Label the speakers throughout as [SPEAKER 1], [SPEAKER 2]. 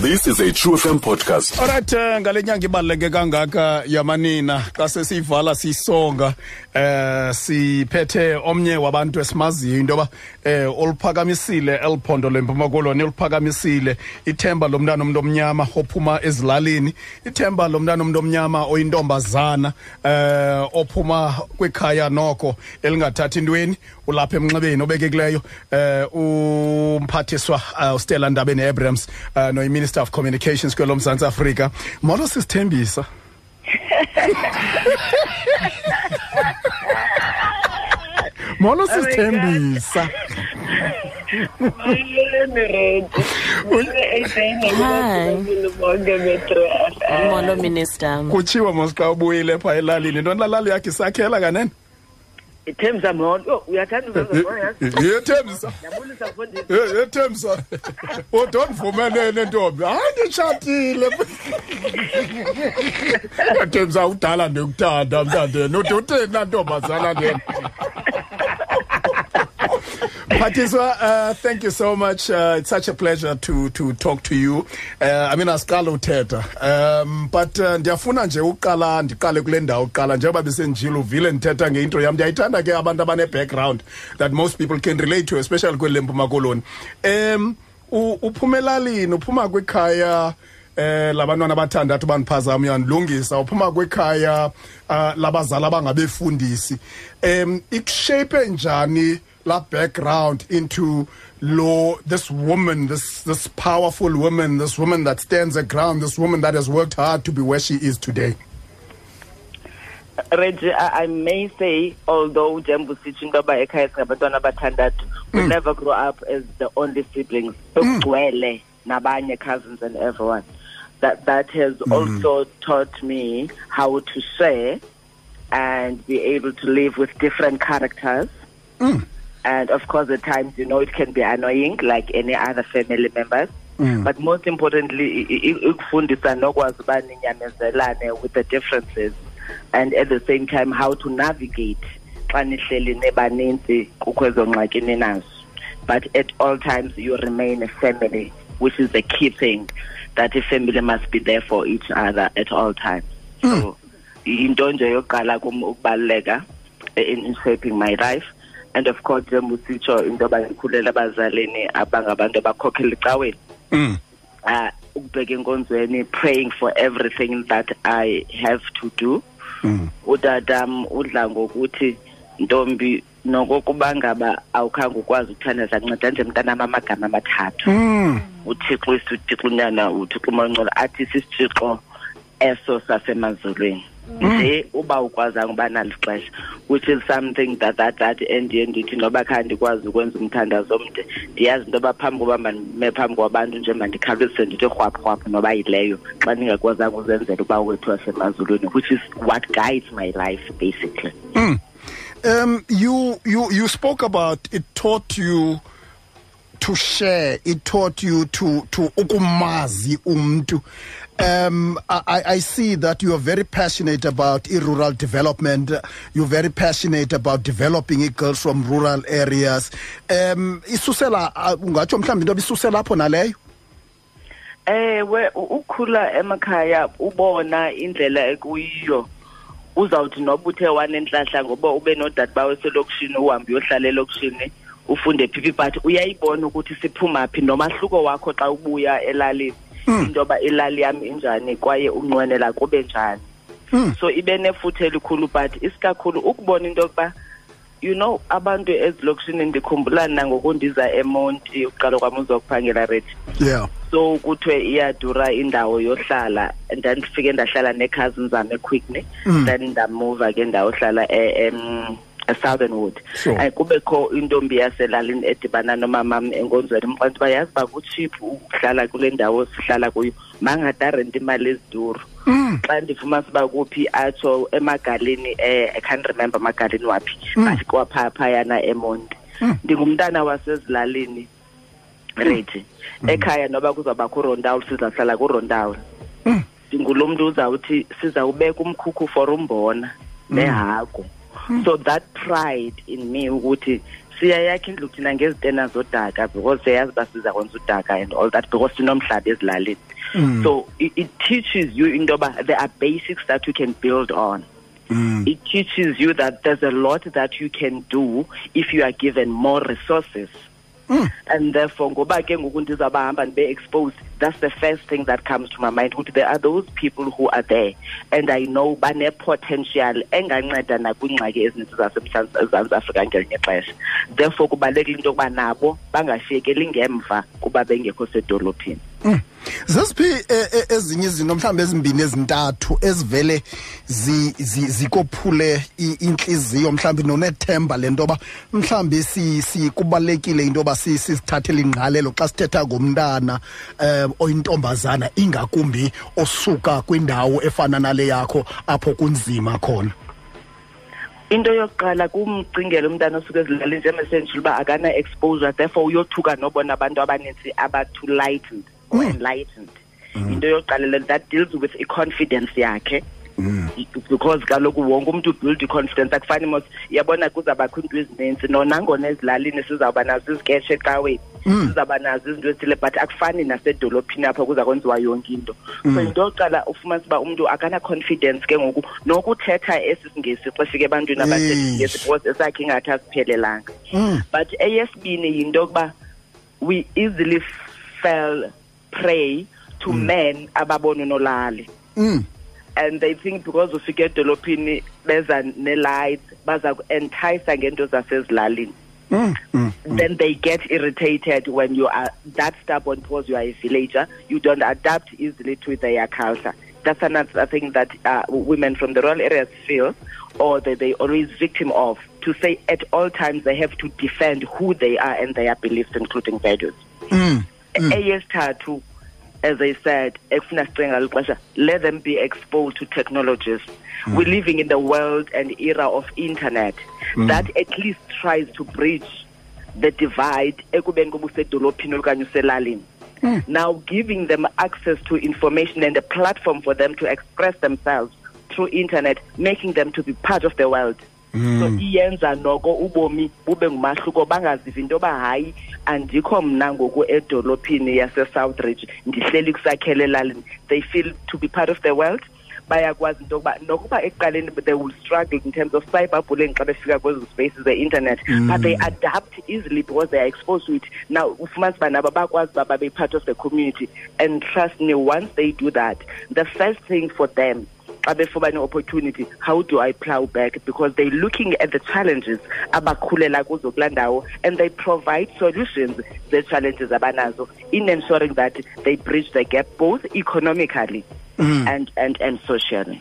[SPEAKER 1] This is a True FM podcast.
[SPEAKER 2] Alright eh, ngale nyanga ibaluleke kangaka yamanina xa sesiyivala sisonga eh siphethe omnye wabantu esimaziyo into yoba eh oluphakamisile eliphondo lempuma koloni oluphakamisile ithemba lomntana omntu omnyama ophuma ezilalini ithemba lomntana omntu omnyama oyintombazana eh ophuma kwikhaya noko elingathathi intweni ulapha emnxebeni obekekileyo eh umphathiswa uh, uStella Ndabeni Abrams uh, no Minister of Communications kwelo Mzantsi Afrika. Molo sisithembisa. Molo sisithembisa.
[SPEAKER 3] Molo minister.
[SPEAKER 2] Kutshiwo mos xa ubuyile phaa elalini. Ntoni lalali yakhe isakhela kanene?
[SPEAKER 4] ithemsa mhoto uyathanda yethemsa yethemsa
[SPEAKER 2] kodwa ndivumelene ntombi. Hayi nditshatile yathemsa udala ndikuthanda mntandeni ude utheni nantombazana ndena Patiswa, uh, thank you so much. Uh, it's such a pleasure to to talk to you. Uh, I mean, asiqala uthetha. Um, but uh, ndiyafuna nje uqala ndiqale kule ndawo uqala njengoba besenjile uvile ndithetha ngeintro yam ndiyayithanda ke abantu abane-background that most people can relate to especially kweli mpuma koloni um u- uphuma elalini uphuma kwikhaya eh labantwana abathandathu bandiphazama uyandilungisa uphuma kwikhaya uh, labazali abangabefundisi um ikushape njani la background into law this woman this this powerful woman this woman that stands her ground this woman that has worked hard to be where she is today
[SPEAKER 4] Reggie, I, I may say, although Jembu yoba ekhaya singabantwana abathandathu, we mm. never grew up as the only siblings. Bekugcwele mm. nabanye cousins and everyone. That that has mm. also taught me how to share and be able to live with different characters. And of course, at times, you know, it can be annoying, like any other family members. Mm. But most importantly, i- i- ikufundisa nokwazi uba ninyamezelane with the differences. And at the same time how to navigate xa nihleli nebanintsi kukho ezo ngxaki ninazo. But at all times you remain a family which is the key thing that a family must be there for each other at all times. Mm. So into nje yokuqala kum ukubaluleka in, in shaping my life and of course njengoba usitsho into yoba ndikhulela abazalini abangabantu abakhokhela icaweni
[SPEAKER 2] mm.
[SPEAKER 4] uh, ukubheka enkonzweni praying for everything that i have to do
[SPEAKER 2] Mm.
[SPEAKER 4] utatam udla ngokuthi ntombi nokokuba ngaba awukhange ukwazi ukuthandaza nceda nje mntanam amagama amathathu
[SPEAKER 2] Mm.
[SPEAKER 4] uthixo isithixo unyana uthixo umangcolo athi sisithixo eso sasemazulwini nje uba ukwazanga uba nalo ixesha which is something that that that endiye ndithi noba khange ndikwazi ukwenza umthandazo omde ndiyazi into yoba phambi koba mandime phambi kwabantu nje mandikhawulezise ndithi rhwaphu rhwaphu noba yileyo xa ndingakwazanga uzenzela uba wethu wasemazulwini which is what guides my life basically.
[SPEAKER 2] Um, you you you spoke about it taught you to share. It taught you to to ukumazi umntu. Um, I, I I see that you are very passionate about rural development. You're very passionate about developing girls from rural areas. Um, isusela uh, ungatsho mhlawumbi into isusela apho naleyo.
[SPEAKER 4] ewe u- ukhula emakhaya ubona indlela ekuyiyo uzawuthi noba uthe wanentlahla ngoba ube nodade bawe selokishini uhambe uyohlala elokishini ufunde PP but uyayibona ukuthi siphuma phi nomahluko wakho xa ubuya elalini. Into yoba ilali yam injani kwaye unqwenela kube njani. So ibe nefuthe elikhulu but isikakhulu ukubona into yokuba you know abantu ezilokishini ndikhumbula nangokundiza emonti uqala kwam uzokuphangela rethi
[SPEAKER 2] Yeah.
[SPEAKER 4] so kuthiwe iyadura indawo yohlala ndandifike ndahlala nee-cousins zam equickney. Then ndamuva ke ndawohlala e- em- e-southern wood.
[SPEAKER 2] Sure.
[SPEAKER 4] Eh, kubekho intombi yaselalini edibana nomamam enkonzweni mxanti uba yazi uba kutship ukuhlala kule ndawo sihlala kuyo. Mangadarenti imali eziduru. Xa ndifumana uba kuphi atsho emagalini eh, i can't remember magalini waphi. But kwaphaa phayana emonti. Ndingumntana wasezilalini ready ekhaya noba kuzawubakho urondawuli sizahlala kurondawuli ndingulo mntu uzawuthi sizawubeka umkhukhu for umbona nehagu Hmm. so that pride in me ukuthi siyayakha indlu thina ngezitena zodaka because siyayazi uba siza kwenza udaka and all that because sinomhlaba ezilalini. Hmm. So it, it teaches you into yoba there are basics that you can build on. Hmm. It teaches you that there's a lot that you can do if you are given more resources Mm. and therefore ngoba ke ngoku ndizawubahamba ndibe-exposed that's the first thing that comes to my mind ukuthi there are those people who are there and i know bane-potential enganceda nakwiingxaki ezininzi zasemzantsi afrika ngelinye ixesha. Therefore kubalulekile into yokuba nabo bangashiyekeli ngemva kuba bengekho sedolophini
[SPEAKER 2] zesiphi eh, eh, ezinye izinto mhlawumbi ezimbini ezintathu ezivele zi- zi- zikophule i- intliziyo mhlawumbi nonethemba le nto yoba mhlawumbi si- si- kubalulekile into yoba si- sizithathele ingqalelo xa sithetha ngomntana um oyintombazana ingakumbi osuka kwindawo efana nale yakho apho kunzima khona?
[SPEAKER 4] Into yokuqala kumcingela umntana osuke ezilalini njengesenjile uba akana-exposure therefore uyothuka nobona abantu abaninzi aba-too lightened or enlightened. Into yokuqala le- that deals with i-confidence yakhe. Because kaloku wonke umntu ubuild i-confidence akufani mos iyabona kuzawubakho iinto ezininzi nonangona ezilalini sizawuba nazo izikeshe ecaweni sizawuba nazo izinto ezithile but akufani nasedolophini apho kuza kwenziwa yonke into. So into yokuqala ufumanise uba umntu akana-confidence ke ngoku nokuthetha esi singesi xa fika ebantwini abathetha isingesi because esakhe ingathi asiphelelanga. But eyesibini yinto yokuba we easily fell prey to men ababona unolali
[SPEAKER 2] Mm.
[SPEAKER 4] and they think because ufike edolophini beza ne-lights baza ku-entisa ngento zasezilalini
[SPEAKER 2] Mm. Mm.
[SPEAKER 4] then they get irritated when you are that stubborn because you are a villager you don't adapt easily to their culture that's another thing that uh, women from the rural areas feel or that they always victim of to say at all times they have to defend who they are and their beliefs including values
[SPEAKER 2] Mm. Mm.
[SPEAKER 4] eyesithathu as i said ekufuna sicinga ngalo xesha let them be exposed to technologies. Mm. We're living in the world and era of internet mm. that at least tries to bridge the divide ekubeni kuba usedolophini okanye uselalini. Now giving them access to information and a platform for them to express themselves through internet making them to be part of the world so hmm. iyenza noko ubomi bube ngumahluko bangazivi into yoba hayi andikho mna ngoku edolophini yase-southridge ndihleli elalini. They feel to be part of the world. Bayakwazi into yokuba nokuba ekuqaleni they will struggle in terms of cyberbullying xa befika kwezo spaces ze-internet. Hmm. But they adapt easily because they are exposed to it. Now ufumanisa uba nabo bakwazi uba babe part of the community and trust me once they do that the first thing for them xa befumane opportunity how do i plow back? Because they're looking at the challenges and they provide solutions the challenges abanazo in ensuring that they bridge the gap both economically and, and, and socially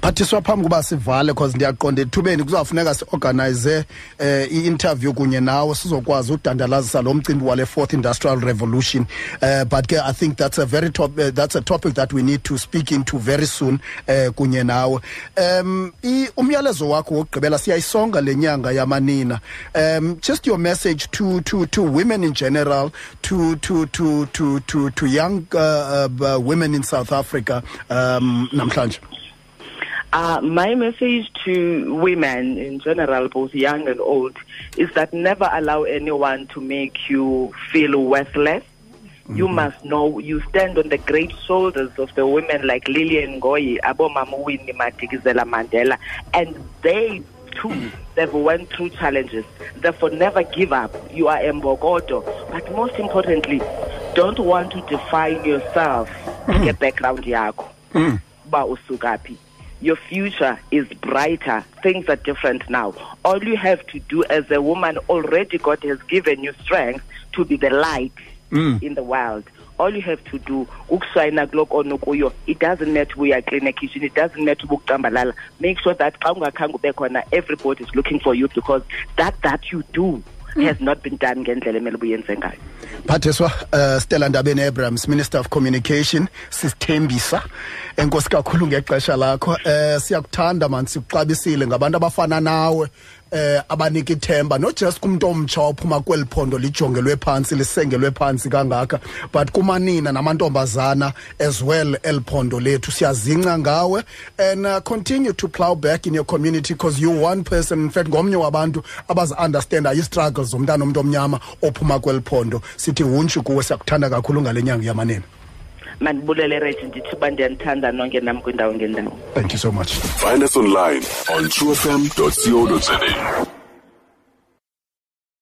[SPEAKER 2] phathiswa phambi kuba sivale because ndiyaqonda ethubeni kuzawufuneka siorganize eh i-interview kunye nawe. Sizokwazi udandalazisa lo mcimbi wale fourth industrial revolution. Uh, but ke i think that's a very top, uh, that's a topic that we need to speak into very soon uh, kunye nawe. Um i- umyalezo wakho wokugqibela siyayisonga le nyanga yamanina. Um just your message to to to women in general to to to to to, to young uh, uh, women in south africa um namhlanje
[SPEAKER 4] Uh, my message to women in general, both young and old, is that never allow anyone to make you feel worthless. You must know you stand on the great shoulders of the women like Lillian Ngoyi, Abo Mama Winnie Madikizela Mandela, and they too, they've went through challenges. Therefore, never give up. You are Mbogoto. But most importantly, don't want to define yourself Hmm. nge background yakho. Hmm. Ba usukapi. Your future is brighter. Things are different now. All you have to do as a woman already God has given you strength to be the light hmm. in the world. All you have to do ukushayina kuloko onokuyo it doesn't matter uya clean a kitchen it doesn't matter ukucambalala make sure that xa ungakhange ube khona everybody is looking for you because that that you do has not been done ngendlela emele ubuyenze ngayo.
[SPEAKER 2] Uh, stella ndabeni abrahams minister of communication sisithembisa. Enkosi kakhulu ngexesha lakho. Uh, siyakuthanda mani sikuxabisile ngabantu abafana nawe eh abanika ithemba. Not just kumntu omtsha ophuma kweli phondo lijongelwe phantsi lisengelwe phantsi kangaka. But kumanina namantombazana as well eli phondo lethu. Siyazingca ngawe and uh, continue to plow back in your community because you one person. In fact ngomnye wabantu abazi-understanda i-struggles zomntana omntu omnyama ophuma kweli phondo. Sithi wuntshu kuwe siyakuthanda kakhulu ngale nyanga yamanene
[SPEAKER 4] mandibulele reji ndithi uba ndiyanithanda nonke nam kwindawo ngendawo
[SPEAKER 2] thank you so much
[SPEAKER 1] Find us online on truefm.co.za.